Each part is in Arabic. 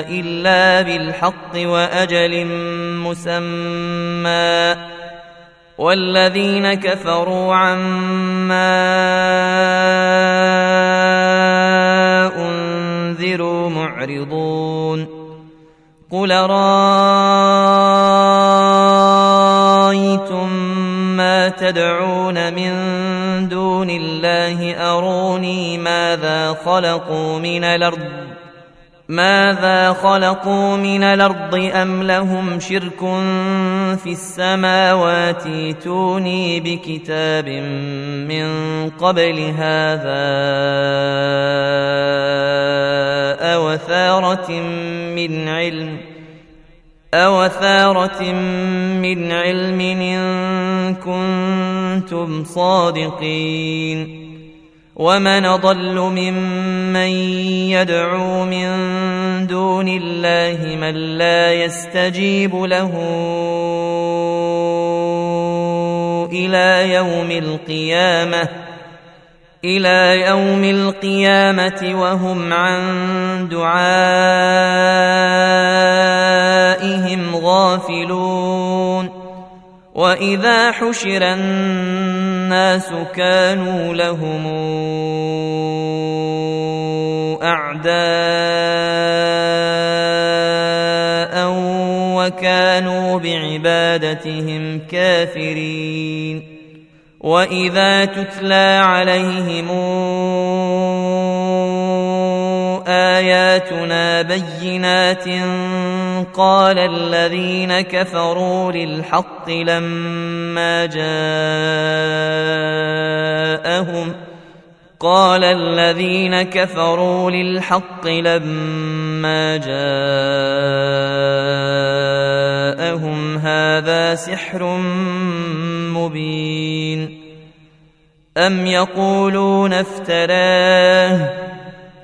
إلا بالحق وأجل مسمى. والذين كفروا عما أنذروا معرضون. قل رأيتم ما تدعون من دون الله أروني ماذا خلقوا من الأرض ماذا خلقوا من الأرض أم لهم شرك في السماوات؟ ائتوني بكتاب من قبل هذا أو ثارة من علم أو ثارة من علم إن كنتم صادقين. ومن ضل ممن يدعو من دون الله من لا يستجيب له إلى يوم القيامة إلى يوم القيامة وهم عن دعائهم غافلون وإذا حشر الناس كانوا لهم أعداء وكانوا بعبادتهم كافرين واذا تتلى عليهم اياتنا بينات قال الذين كفروا للحق لما جاءهم قال الذين كفروا للحق لما جاءهم هذا سحر مبين أم يقولون افتراه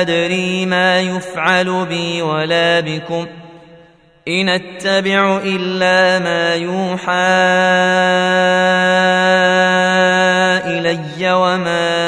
أدري ما يفعل بي ولا بكم إن أتبع إلا ما يوحى إلي وما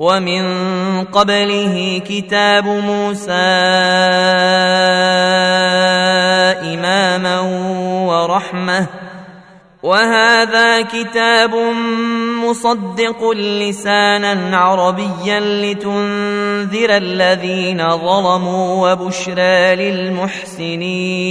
ومن قبله كتاب موسى إماما ورحمة وهذا كتاب مصدق لسانا عربيا لتنذر الذين ظلموا وبشرى للمحسنين.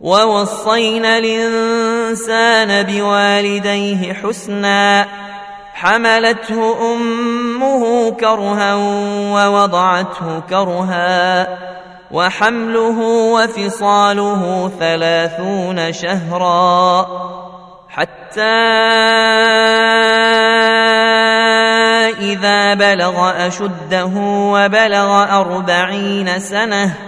ووصينا الإنسان بوالديه حسنا حملته أمه كرها ووضعته كرها وحمله وفصاله ثلاثون شهرا. حتى إذا بلغ أشده وبلغ أربعين سنة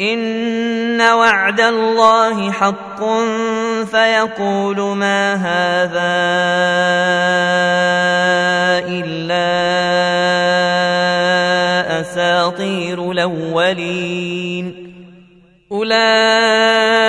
ان وعد الله حق فيقول ما هذا الا اساطير الاولين اولئك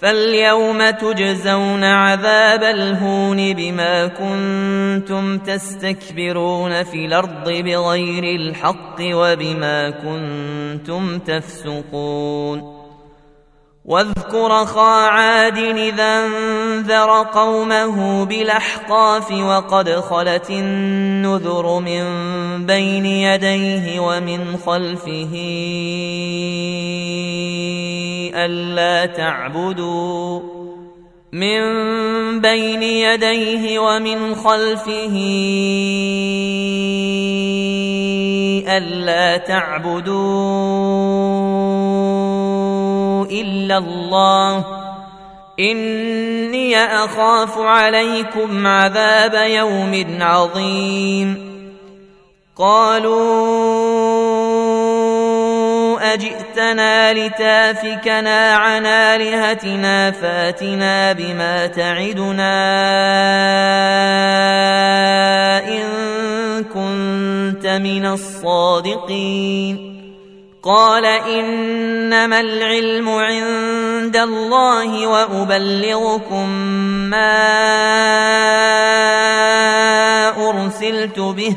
فاليوم تجزون عذاب الهون بما كنتم تستكبرون في الأرض بغير الحق وبما كنتم تفسقون واذكر خا عاد اذا انذر قومه بالاحقاف وقد خلت النذر من بين يديه ومن خلفه ألا تعبدوا من بين يديه ومن خلفه ألا تعبدوا إلا الله. إني أخاف عليكم عذاب يوم عظيم. قالوا أجئتنا لتافكنا عن آلهتنا فاتنا بما تعدنا إن كنت من الصادقين. قال إنما العلم عند الله وأبلغكم ما أرسلت به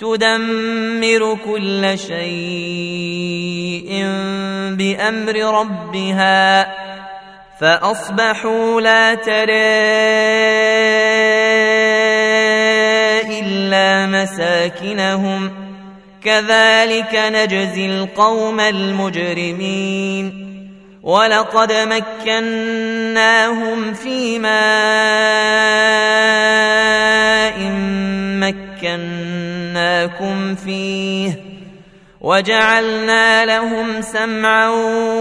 تدمر كل شيء بأمر ربها فأصبحوا لا ترى إلا مساكنهم كذلك نجزي القوم المجرمين ولقد مكناهم في ماء مكناكم فيه وجعلنا لهم سمعا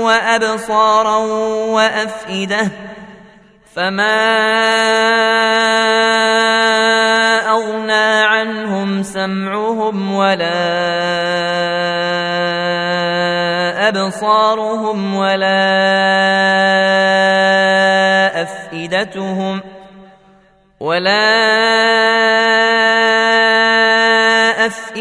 وابصارا وافئده فما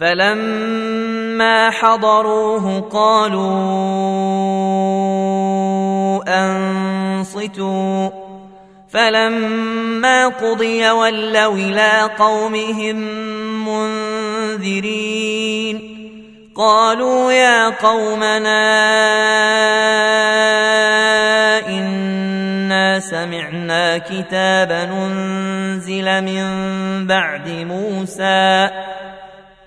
فلما حضروه قالوا انصتوا فلما قضي ولوا إلى قومهم منذرين قالوا يا قومنا انا سمعنا كتابا انزل من بعد موسى